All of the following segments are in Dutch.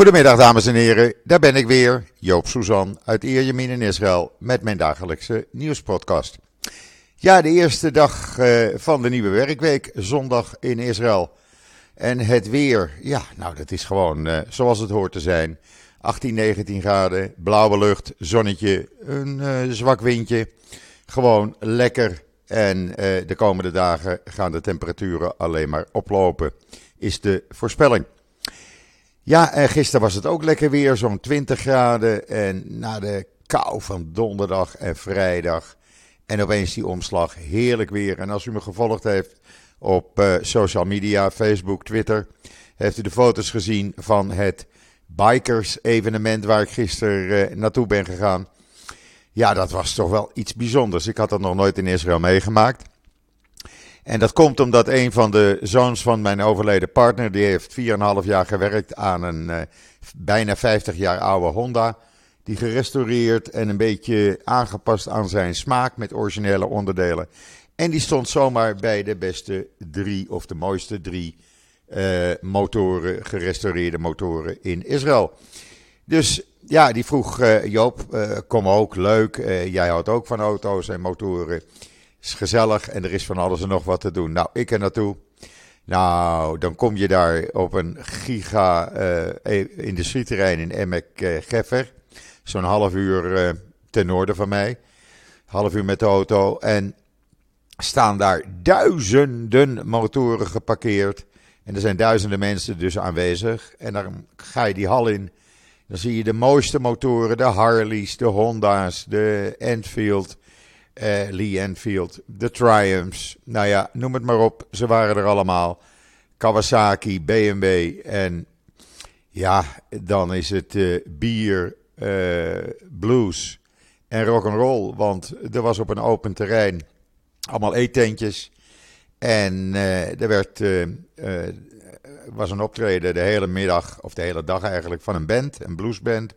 Goedemiddag dames en heren, daar ben ik weer, Joop Suzan uit Ierjemien in Israël met mijn dagelijkse nieuwspodcast. Ja, de eerste dag uh, van de nieuwe werkweek, zondag in Israël. En het weer, ja, nou dat is gewoon uh, zoals het hoort te zijn. 18, 19 graden, blauwe lucht, zonnetje, een uh, zwak windje. Gewoon lekker. En de komende dagen gaan de temperaturen alleen maar oplopen, is de voorspelling. Ja, en gisteren was het ook lekker weer, zo'n 20 graden. En na de kou van donderdag en vrijdag. En opeens die omslag, heerlijk weer. En als u me gevolgd heeft op uh, social media, Facebook, Twitter, heeft u de foto's gezien van het bikers-evenement waar ik gisteren uh, naartoe ben gegaan. Ja, dat was toch wel iets bijzonders. Ik had dat nog nooit in Israël meegemaakt. En dat komt omdat een van de zoons van mijn overleden partner, die heeft 4,5 jaar gewerkt aan een uh, bijna 50 jaar oude Honda. Die gerestaureerd en een beetje aangepast aan zijn smaak met originele onderdelen. En die stond zomaar bij de beste drie of de mooiste drie uh, motoren, gerestaureerde motoren in Israël. Dus ja, die vroeg uh, Joop, kom ook, leuk. jij houdt ook van auto's en motoren is gezellig en er is van alles en nog wat te doen. Nou, ik er naartoe. Nou, dan kom je daar op een giga uh, industrieterrein in Emek-Geffer. Uh, Zo'n half uur uh, ten noorden van mij. Half uur met de auto. En staan daar duizenden motoren geparkeerd. En er zijn duizenden mensen dus aanwezig. En dan ga je die hal in. Dan zie je de mooiste motoren. De Harleys, de Honda's, de Enfield uh, Lee Enfield, de Triumphs. Nou ja, noem het maar op. Ze waren er allemaal. Kawasaki, BMW en ja, dan is het uh, bier, uh, blues en rock and roll. Want er was op een open terrein allemaal eetentjes. En er werd, was een optreden de hele middag, of de hele dag eigenlijk, van een band, een bluesband.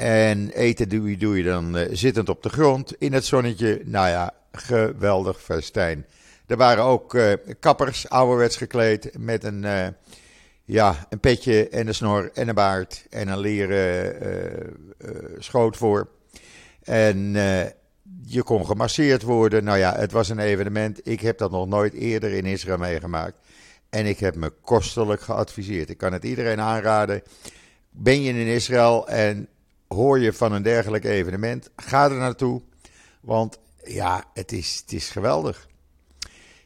En eten doe je, dan uh, zittend op de grond in het zonnetje. Nou ja, geweldig festijn. Er waren ook uh, kappers, ouderwets gekleed, met een, uh, ja, een petje en een snor en een baard en een leren schoot voor. En je kon gemasseerd worden. Nou ja, het was een evenement. Ik heb dat nog nooit eerder in Israël meegemaakt. En ik heb me kostelijk geadviseerd. Ik kan het iedereen aanraden. Ben je in Israël en hoor je van een dergelijk evenement, ga er naartoe. Want ja, het is, het is geweldig.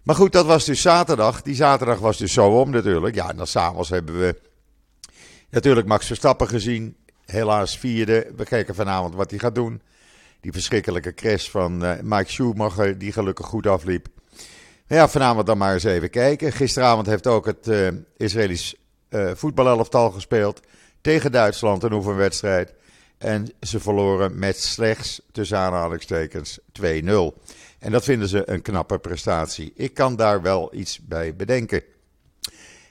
Maar goed, dat was dus zaterdag. Die zaterdag was dus zo om natuurlijk. Ja, en dan s'avonds hebben we natuurlijk Max Verstappen gezien. Helaas vierde. We kijken vanavond wat hij gaat doen. Die verschrikkelijke crash van uh, Mike Schumacher, die gelukkig goed afliep. Ja, vanavond dan maar eens even kijken. Gisteravond heeft ook het uh, Israëlisch uh, voetbalelftal gespeeld. Tegen Duitsland, een oefenwedstrijd. En ze verloren met slechts, tussen aanhalingstekens, 2-0. En dat vinden ze een knappe prestatie. Ik kan daar wel iets bij bedenken.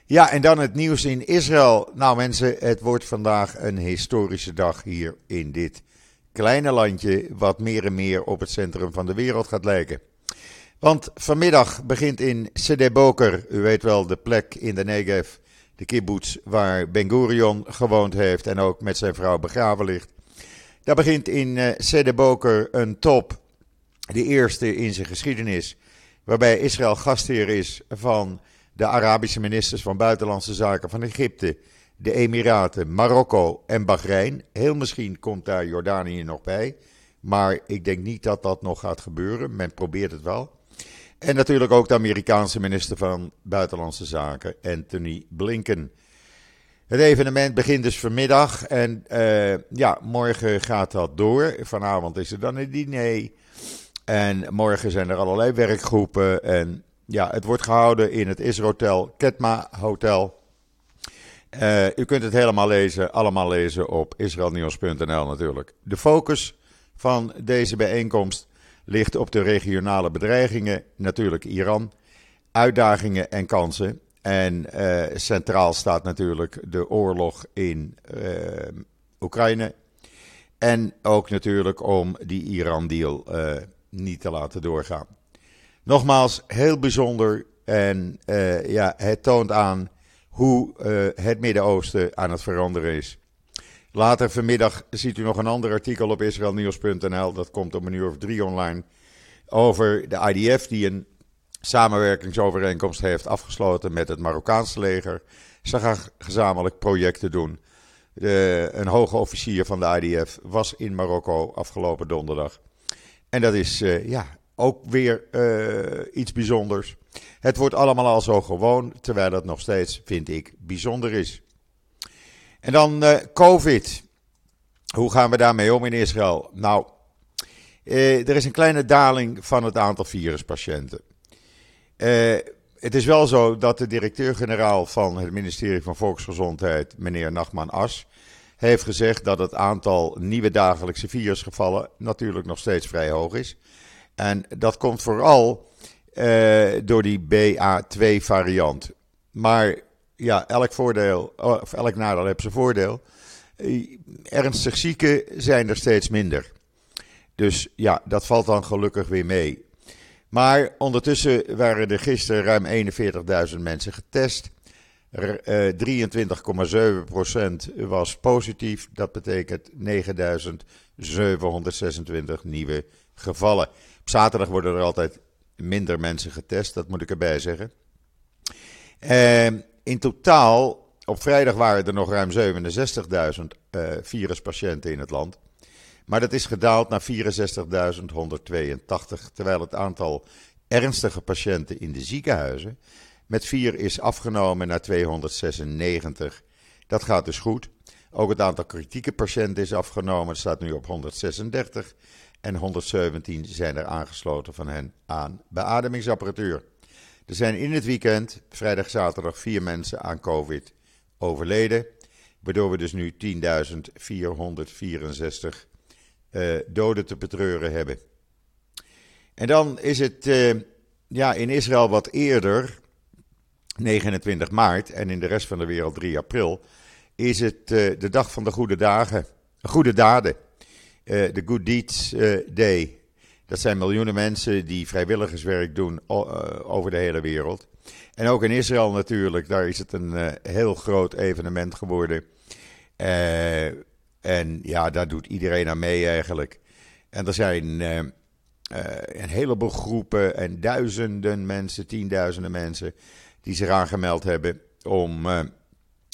Ja, en dan het nieuws in Israël. Nou mensen, het wordt vandaag een historische dag hier in dit kleine landje, wat meer en meer op het centrum van de wereld gaat lijken. Want vanmiddag begint in Sede Boker, u weet wel, de plek in de Negev, de kibbutz waar Ben Gurion gewoond heeft en ook met zijn vrouw begraven ligt. Daar begint in uh, Sedeboker een top, de eerste in zijn geschiedenis, waarbij Israël gastheer is van de Arabische ministers van Buitenlandse Zaken van Egypte, de Emiraten, Marokko en Bahrein. Heel misschien komt daar Jordanië nog bij, maar ik denk niet dat dat nog gaat gebeuren. Men probeert het wel. En natuurlijk ook de Amerikaanse minister van Buitenlandse Zaken, Anthony Blinken. Het evenement begint dus vanmiddag en uh, ja, morgen gaat dat door. Vanavond is er dan een diner en morgen zijn er allerlei werkgroepen. En ja, het wordt gehouden in het Israël Ketma Hotel. Uh, u kunt het helemaal lezen, allemaal lezen op israelnieuws.nl natuurlijk. De focus van deze bijeenkomst ligt op de regionale bedreigingen, natuurlijk Iran, uitdagingen en kansen. En uh, centraal staat natuurlijk de oorlog in uh, Oekraïne. En ook natuurlijk om die Iran-deal uh, niet te laten doorgaan. Nogmaals, heel bijzonder. En ja, het toont aan hoe het Midden-Oosten aan het veranderen is. Later vanmiddag ziet u nog een ander artikel op israelnieuws.nl. Dat komt om een uur of drie online. Over de IDF die een samenwerkingsovereenkomst heeft afgesloten met het Marokkaanse leger. Ze gaan gezamenlijk projecten doen. De, een hoge officier van de IDF was in Marokko afgelopen donderdag. En dat is uh, ja, ook weer uh, iets bijzonders. Het wordt allemaal al zo gewoon, terwijl het nog steeds, vind ik, bijzonder is. En dan uh, COVID. Hoe gaan we daarmee om in Israël? Nou, er is een kleine daling van het aantal viruspatiënten. Het is wel zo dat de directeur-generaal van het ministerie van Volksgezondheid, meneer Nachman As, heeft gezegd dat het aantal nieuwe dagelijkse virusgevallen natuurlijk nog steeds vrij hoog is. En dat komt vooral uh, door die BA2-variant. Maar ja, elk voordeel, of elk nadeel heeft zijn voordeel. Eh, ernstig zieken zijn er steeds minder. Dus ja, dat valt dan gelukkig weer mee. Maar ondertussen waren er gisteren ruim 41.000 mensen getest. 23,7% eh, was positief. Dat betekent 9.726 nieuwe gevallen. Op zaterdag worden er altijd minder mensen getest, dat moet ik erbij zeggen. Uh, in totaal, op vrijdag waren er nog ruim 67.000 uh, viruspatiënten in het land. Maar dat is gedaald naar 64.182, terwijl het aantal ernstige patiënten in de ziekenhuizen met 4 is afgenomen naar 296. Dat gaat dus goed. Ook het aantal kritieke patiënten is afgenomen. Het staat nu op 136 en 117 zijn er aangesloten van hen aan beademingsapparatuur. Er zijn in het weekend, vrijdag, zaterdag, vier mensen aan COVID overleden. Waardoor we dus nu 10.464 uh, doden te betreuren hebben. En dan is het uh, ja, in Israël wat eerder, 29 maart, en in de rest van de wereld 3 april, is het uh, de dag van de goede dagen, goede daden. Eh, de Good Deeds eh, Day. Dat zijn miljoenen mensen die vrijwilligerswerk doen eh, over de hele wereld. En ook in Israël natuurlijk, daar is het een heel groot evenement geworden. En ja, daar doet iedereen aan mee eigenlijk. En er zijn een heleboel groepen en duizenden mensen, tienduizenden mensen, die zich aangemeld hebben om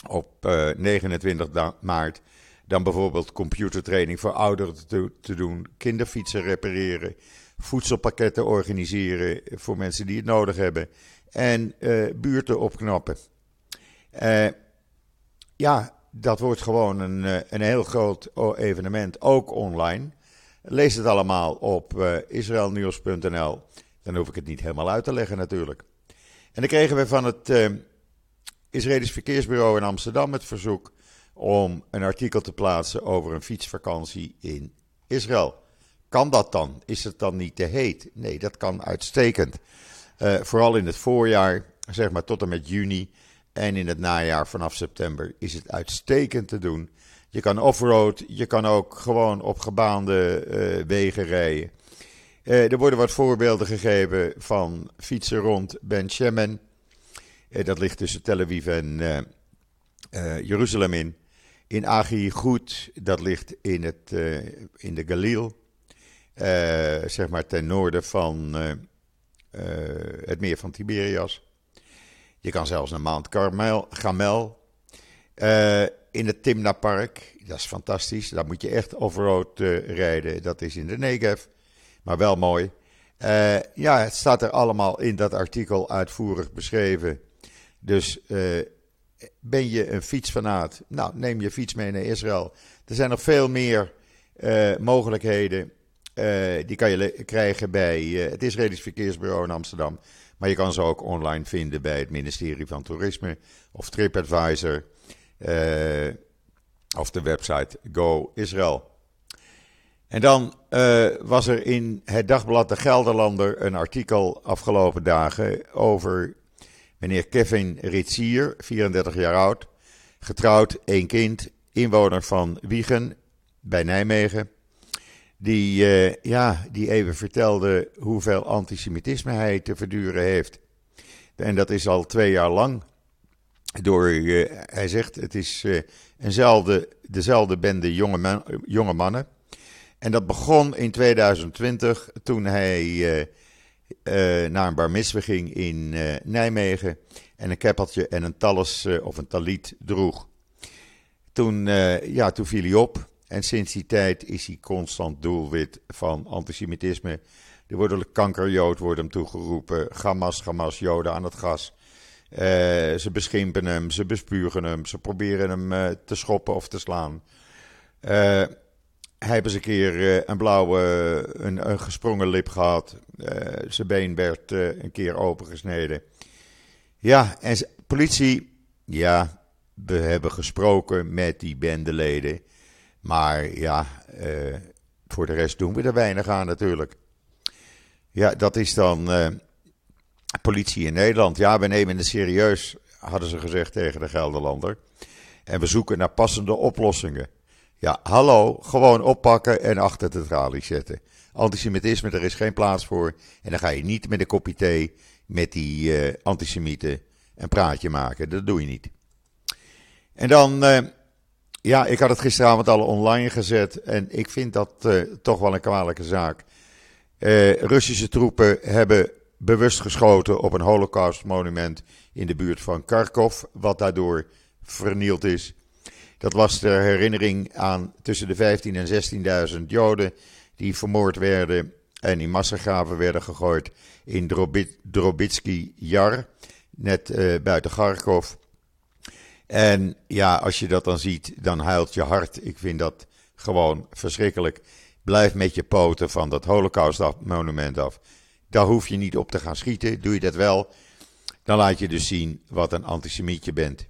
op 29 maart dan bijvoorbeeld computertraining voor ouderen te, te doen, kinderfietsen repareren, voedselpakketten organiseren voor mensen die het nodig hebben en buurten opknappen. Ja, dat wordt gewoon een, uh, een heel groot evenement, ook online. Lees het allemaal op uh, israelnieuws.nl. Dan hoef ik het niet helemaal uit te leggen natuurlijk. En dan kregen we van het Israëlisch Verkeersbureau in Amsterdam het verzoek om een artikel te plaatsen over een fietsvakantie in Israël. Kan dat dan? Is het dan niet te heet? Nee, dat kan uitstekend. Uh, vooral in het voorjaar, zeg maar tot en met juni. En in het najaar vanaf september is het uitstekend te doen. Je kan offroad, je kan ook gewoon op gebaande uh, wegen rijden. Uh, er worden wat voorbeelden gegeven van fietsen rond Ben Shemen. dat ligt tussen Tel Aviv en Jeruzalem in. In Agi Goed, dat ligt in, het, in de Galil, zeg maar ten noorden van het meer van Tiberias. Je kan zelfs naar Mount Carmel, Gamel. in het Timna Park, dat is fantastisch. Daar moet je echt offroad rijden. Dat is in de Negev, maar wel mooi. ja, het staat er allemaal in dat artikel uitvoerig beschreven. Dus ben je een fietsfanaat? Nou, neem je fiets mee naar Israël. Er zijn nog veel meer uh, mogelijkheden. Uh, die kan je krijgen bij uh, het Israëlisch Verkeersbureau in Amsterdam. Maar je kan ze ook online vinden bij het ministerie van Toerisme of TripAdvisor of de website Go Israël. En dan was er in het dagblad De Gelderlander een artikel afgelopen dagen over Meneer Kevin Ritsier, 34 jaar oud, getrouwd, één kind, inwoner van Wiegen bij Nijmegen. Die, uh, ja, die even vertelde hoeveel antisemitisme hij te verduren heeft. En dat is al twee jaar lang. door, hij zegt, het is eenzelfde, dezelfde bende jonge, jonge mannen. En dat begon in 2020 toen hij naar een bar ging in Nijmegen en een keppeltje en een talus of een talit droeg. Toen, ja, toen viel hij op en sinds die tijd is hij constant doelwit van antisemitisme. Er wordt kankerjood wordt hem toegeroepen. Hamas, Hamas, joden aan het gas. Uh, ze beschimpen hem, ze bespugen hem, ze proberen hem uh, te schoppen of te slaan. Uh, hij heeft eens een keer een blauwe, een, een, gesprongen lip gehad. zijn been werd een keer opengesneden. Ja, en politie, ja, we hebben gesproken met die bendeleden. Maar ja, uh, voor de rest doen we er weinig aan natuurlijk. Ja, dat is dan uh, politie in Nederland. Ja, we nemen het serieus, hadden ze gezegd tegen de Gelderlander. En we zoeken naar passende oplossingen. Ja, hallo, gewoon oppakken en achter de tralies zetten. Antisemitisme, er is geen plaats voor. En dan ga je niet met een kopje thee met die uh, antisemieten een praatje maken. Dat doe je niet. En dan ja, ik had het gisteravond al online gezet en ik vind dat uh, toch wel een kwalijke zaak. Uh, Russische troepen hebben bewust geschoten op een holocaustmonument in de buurt van Kharkov, wat daardoor vernield is. Dat was ter herinnering aan tussen de 15.000 en 16.000 Joden die vermoord werden en in massagraven werden gegooid in Drobitsky Jar, net uh, buiten Kharkov. En ja, als je dat dan ziet, dan huilt je hart. Ik vind dat gewoon verschrikkelijk. Blijf met je poten van dat Holocaust-monument af. Daar hoef je niet op te gaan schieten. Doe je dat wel, dan laat je dus zien wat een antisemiet je bent.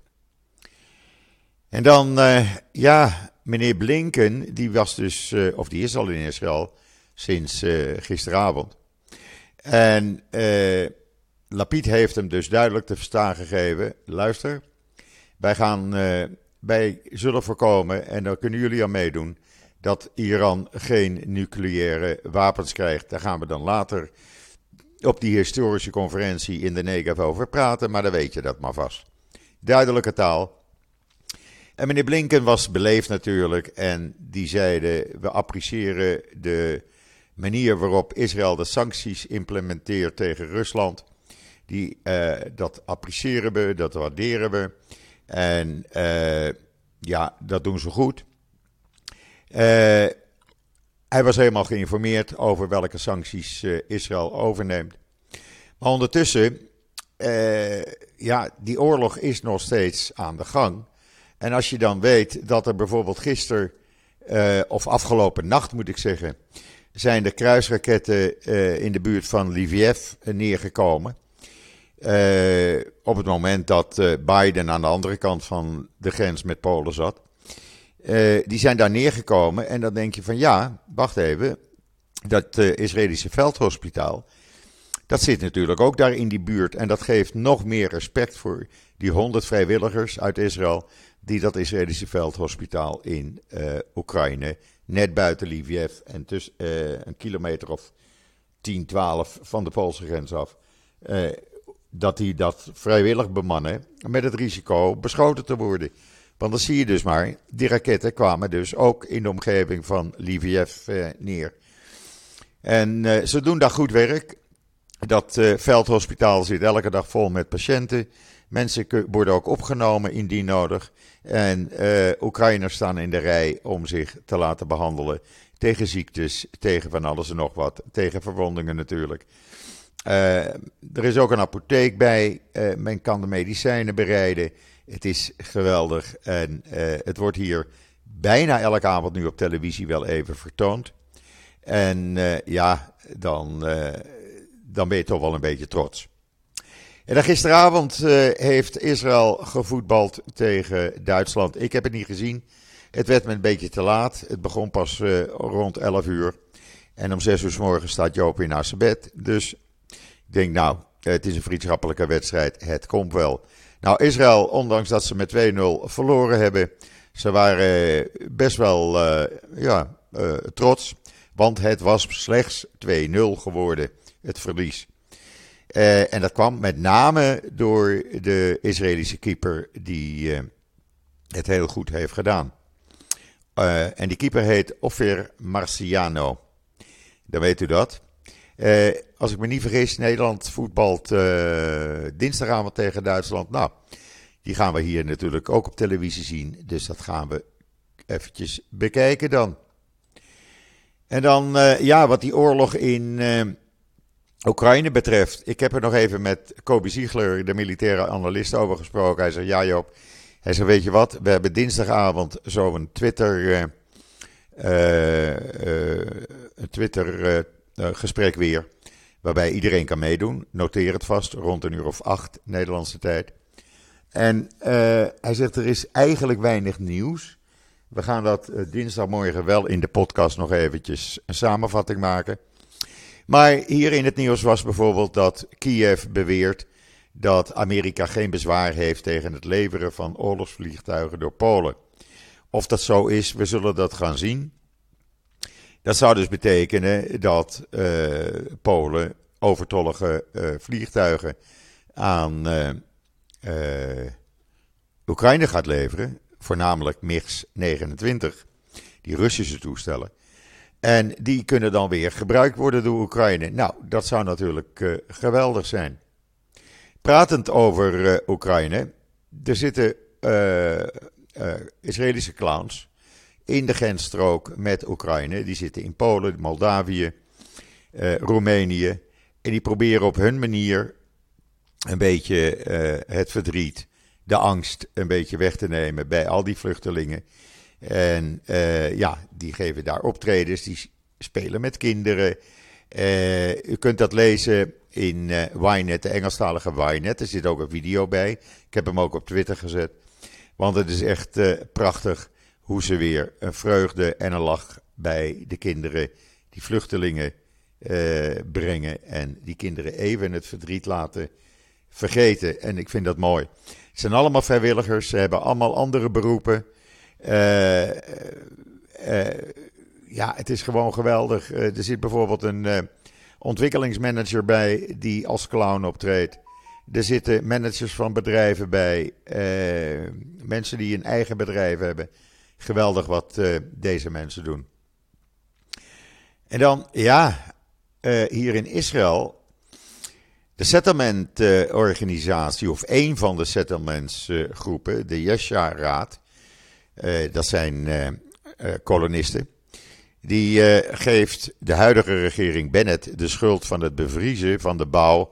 En dan, uh, ja, meneer Blinken, die was dus, uh, of die is al in Israël sinds uh, gisteravond. En Lapid heeft hem dus duidelijk te verstaan gegeven: luister, wij, gaan, wij zullen voorkomen, en daar kunnen jullie aan meedoen, dat Iran geen nucleaire wapens krijgt. Daar gaan we dan later op die historische conferentie in de Negev over praten, maar dan weet je dat maar vast. Duidelijke taal. En meneer Blinken was beleefd natuurlijk en die zeiden: we appreciëren de manier waarop Israël de sancties implementeert tegen Rusland. Die, uh, dat appreciëren we, dat waarderen we. En uh, ja, dat doen ze goed. Uh, hij was helemaal geïnformeerd over welke sancties uh, Israël overneemt. Maar ondertussen, ja, die oorlog is nog steeds aan de gang. En als je dan weet dat er bijvoorbeeld gisteren, of afgelopen nacht moet ik zeggen, zijn de kruisraketten in de buurt van Lviv neergekomen. Uh, op het moment dat uh, Biden aan de andere kant van de grens met Polen zat. Uh, die zijn daar neergekomen en dan denk je van ja, wacht even. Dat Israëlische veldhospitaal, dat zit natuurlijk ook daar in die buurt. En dat geeft nog meer respect voor die honderd vrijwilligers uit Israël. die dat Israëlische veldhospitaal in Oekraïne, net buiten Lviv en tussen een kilometer of 10, 12 van de Poolse grens af dat die dat vrijwillig bemannen met het risico beschoten te worden. Want dan zie je dus maar, die raketten kwamen dus ook in de omgeving van Lviv eh, neer. En eh, ze doen daar goed werk. Dat eh, veldhospitaal zit elke dag vol met patiënten. Mensen worden ook opgenomen indien nodig. En uh, Oekraïners staan in de rij om zich te laten behandelen tegen ziektes, tegen van alles en nog wat, tegen verwondingen natuurlijk. Uh, er is ook een apotheek bij. Uh, men kan de medicijnen bereiden. Het is geweldig. En uh, het wordt hier bijna elke avond nu op televisie wel even vertoond. En ja, dan, dan ben je toch wel een beetje trots. En dan gisteravond heeft Israël gevoetbald tegen Duitsland. Ik heb het niet gezien. Het werd me een beetje te laat. Het begon pas rond 11 uur. En om 6 uur s morgens staat Joop naar zijn bed. Dus denk, nou, het is een vriendschappelijke wedstrijd. Het komt wel. Nou, Israël, ondanks dat ze met 2-0 verloren hebben, ze waren best wel uh, ja, uh, trots. Want het was slechts 2-0 geworden, het verlies. en dat kwam met name door de Israëlische keeper die het heel goed heeft gedaan. en die keeper heet Offer Marciano. Dan weet u dat. Als ik me niet vergis, Nederland voetbalt dinsdagavond tegen Duitsland. Nou, die gaan we hier natuurlijk ook op televisie zien. Dus dat gaan we eventjes bekijken dan. En dan, uh, ja, wat die oorlog in Oekraïne betreft. Ik heb er nog even met Kobe Ziegler, de militaire analist, over gesproken. Hij zei, ja Joop, hij zei, weet je wat, we hebben dinsdagavond zo'n Twitter, uh, Twitter gesprek weer. Waarbij iedereen kan meedoen. Noteer het vast, rond een uur of acht Nederlandse tijd. En hij zegt, er is eigenlijk weinig nieuws. We gaan dat eh, dinsdagmorgen wel in de podcast nog eventjes een samenvatting maken. Maar hier in het nieuws was bijvoorbeeld dat Kiev beweert dat Amerika geen bezwaar heeft tegen het leveren van oorlogsvliegtuigen door Polen. Of dat zo is, we zullen dat gaan zien. Dat zou dus betekenen dat uh, Polen overtollige uh, vliegtuigen aan uh, Oekraïne gaat leveren voornamelijk MiGs-29, die Russische toestellen. En die kunnen dan weer gebruikt worden door Oekraïne. Nou, dat zou natuurlijk geweldig zijn. Pratend over Oekraïne, er zitten Israëlische clowns in de grensstrook met Oekraïne. Die zitten in Polen, Moldavië, Roemenië. En die proberen op hun manier een beetje het verdriet de angst een beetje weg te nemen bij al die vluchtelingen. En uh, ja, die geven daar optredens, die spelen met kinderen. U kunt dat lezen in uh, de Engelstalige Ynet. Er zit ook een video bij. Ik heb hem ook op Twitter gezet. Want het is echt prachtig hoe ze weer een vreugde en een lach bij de kinderen, die vluchtelingen, brengen. En die kinderen even het verdriet laten vergeten. En ik vind dat mooi. Het zijn allemaal vrijwilligers, ze hebben allemaal andere beroepen. Uh, ja, het is gewoon geweldig. er zit bijvoorbeeld een ontwikkelingsmanager bij die als clown optreedt. Er zitten managers van bedrijven bij, mensen die een eigen bedrijf hebben. Geweldig wat deze mensen doen. En dan, ja, hier in Israël de settlement-organisatie, of een van de settlementsgroepen, de Yesha-raad, uh, dat zijn uh, kolonisten, die geeft de huidige regering Bennett de schuld van het bevriezen van de bouw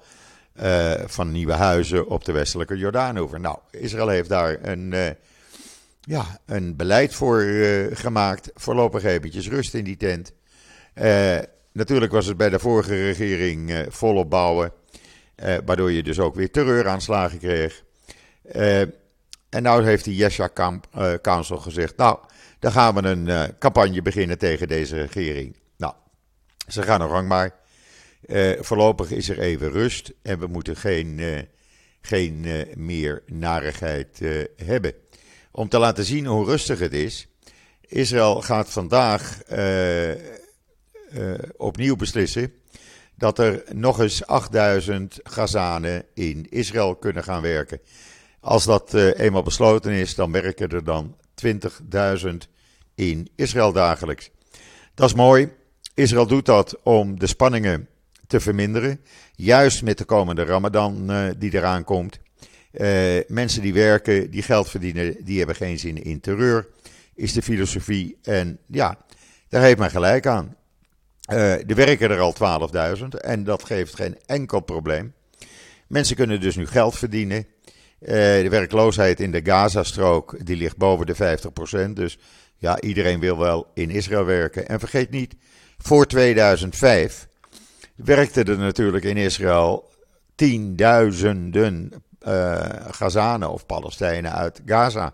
van nieuwe huizen op de westelijke Jordaanoever. Nou, Israël heeft daar een, ja, een beleid voor gemaakt. Voorlopig eventjes rust in die tent. natuurlijk was het bij de vorige regering volop bouwen. Waardoor je dus ook weer terreuraanslagen kreeg. En nou heeft de Yesha Council gezegd, nou, dan gaan we een campagne beginnen tegen deze regering. Nou, ze gaan nog gang maar. voorlopig is er even rust en we moeten geen, geen meer narigheid hebben. Om te laten zien hoe rustig het is, Israël gaat vandaag opnieuw beslissen dat er nog eens 8000 Gazanen in Israël kunnen gaan werken. Als dat uh, eenmaal besloten is, dan werken er dan 20.000 in Israël dagelijks. Dat is mooi. Israël doet dat om de spanningen te verminderen. Juist met de komende Ramadan die eraan komt. Uh, mensen die werken, die geld verdienen, die hebben geen zin in terreur. Is de filosofie. En ja, daar heeft men gelijk aan. Uh, er werken er al 12.000 en dat geeft geen enkel probleem. Mensen kunnen dus nu geld verdienen. Uh, de werkloosheid in de Gazastrook die ligt boven de 50%. Dus ja, iedereen wil wel in Israël werken. En vergeet niet, voor 2005 werkten er natuurlijk in Israël tienduizenden uh, Gazanen of Palestijnen uit Gaza.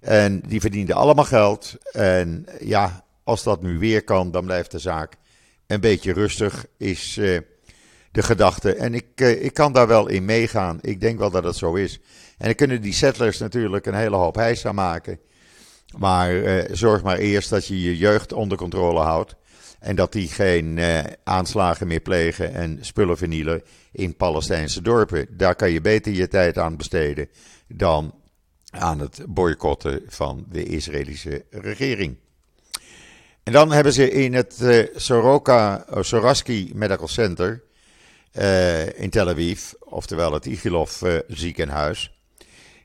En die verdienden allemaal geld. En ja, als dat nu weer kan, dan blijft de zaak een beetje rustig is uh, de gedachte. En ik, uh, ik kan daar wel in meegaan. Ik denk wel dat het zo is. En dan kunnen die settlers natuurlijk een hele hoop heisa maken. Maar zorg maar eerst dat je je jeugd onder controle houdt. En dat die geen aanslagen meer plegen en spullen vernielen in Palestijnse dorpen. Daar kan je beter je tijd aan besteden dan aan het boycotten van de Israëlische regering. En dan hebben ze in het uh, Soroka, uh, Soraski Medical Center uh, in Tel Aviv, oftewel het Igilov ziekenhuis,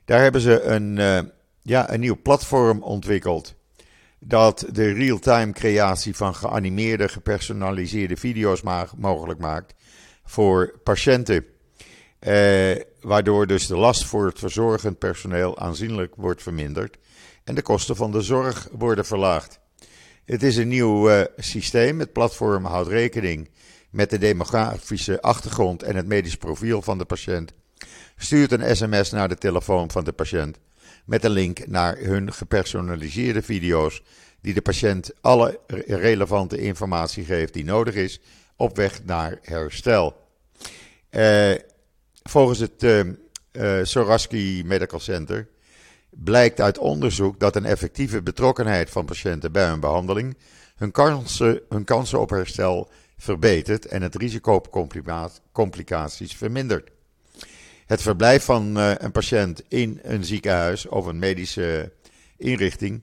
daar hebben ze een, ja, een nieuw platform ontwikkeld dat de real-time creatie van geanimeerde, gepersonaliseerde video's mogelijk maakt voor patiënten. Eh, waardoor dus de last voor het verzorgend personeel aanzienlijk wordt verminderd en de kosten van de zorg worden verlaagd. Het is een nieuw uh, systeem. Het platform houdt rekening met de demografische achtergrond en het medisch profiel van de patiënt. Stuurt een sms naar de telefoon van de patiënt met een link naar hun gepersonaliseerde video's die de patiënt alle relevante informatie geeft die nodig is op weg naar herstel. Uh, volgens het uh, Soraski Medical Center blijkt uit onderzoek dat een effectieve betrokkenheid van patiënten bij hun behandeling hun kansen, hun kansen op herstel verbetert en het risico op complicaties vermindert. Het verblijf van een patiënt in een ziekenhuis of een medische inrichting,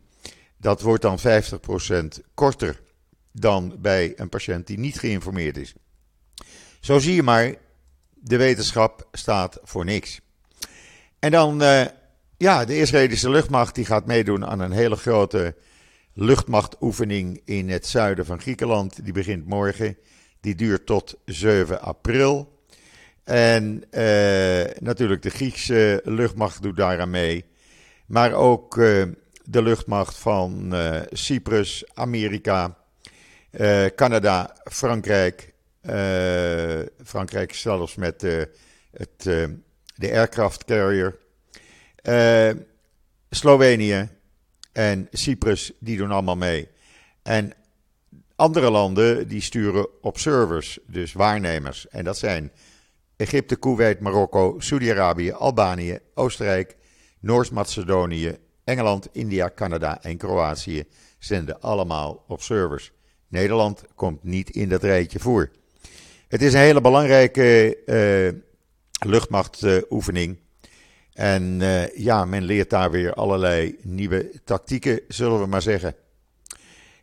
dat wordt dan 50% korter dan bij een patiënt die niet geïnformeerd is. Zo zie je maar, de wetenschap staat voor niks. En dan, uh, ja, de Israëlische luchtmacht die gaat meedoen aan een hele grote luchtmachtoefening in het zuiden van Griekenland. Die begint morgen. Die duurt tot 7 april. En uh, natuurlijk de Griekse luchtmacht doet daaraan mee. Maar ook uh, de luchtmacht van Cyprus, Amerika, Canada, Frankrijk, Frankrijk zelfs met het, de aircraft carrier. Slovenië en Cyprus, die doen allemaal mee. En andere landen die sturen observers, dus waarnemers. En dat zijn Egypte, Kuwait, Marokko, Saudi-Arabië, Albanië, Oostenrijk, Noord-Macedonië, Engeland, India, Canada en Kroatië zenden allemaal observers. Nederland komt niet in dat rijtje voor. Het is een hele belangrijke uh, luchtmachtoefening. en uh, ja, men leert daar weer allerlei nieuwe tactieken, zullen we maar zeggen.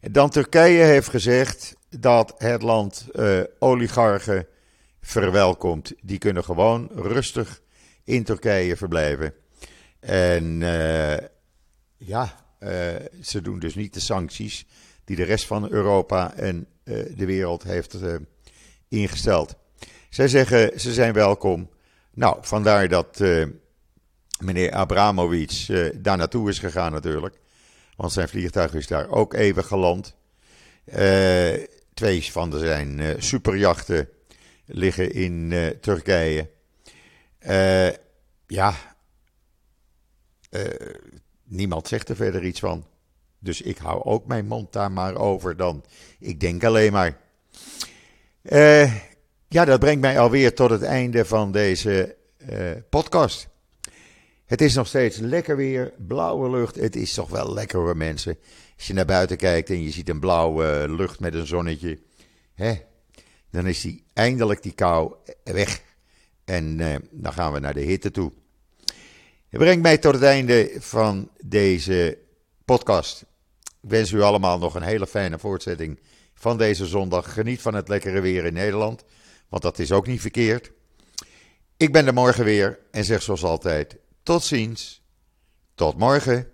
Dan Turkije heeft gezegd dat het land uh, oligarchen verwelkomt. Die kunnen gewoon rustig in Turkije verblijven. En ja, ze doen dus niet de sancties die de rest van Europa en de wereld heeft ingesteld. Zij zeggen ze zijn welkom. Nou, vandaar dat meneer Abramovic daar naartoe is gegaan natuurlijk. Want zijn vliegtuig is daar ook even geland. Twee van de zijn superjachten liggen in Turkije. ja, niemand zegt er verder iets van. Dus ik hou ook mijn mond daar maar over dan. Ik denk alleen maar. Ja, dat brengt mij alweer tot het einde van deze podcast. Het is nog steeds lekker weer, blauwe lucht. Het is toch wel lekker hoor mensen. Als je naar buiten kijkt en je ziet een blauwe lucht met een zonnetje. Hè, dan is die, eindelijk die kou weg. En uh, dan gaan we naar de hitte toe. Het brengt mij tot het einde van deze podcast. Ik wens u allemaal nog een hele fijne voortzetting van deze zondag. Geniet van het lekkere weer in Nederland, want dat is ook niet verkeerd. Ik ben er morgen weer en zeg zoals altijd: tot ziens, tot morgen.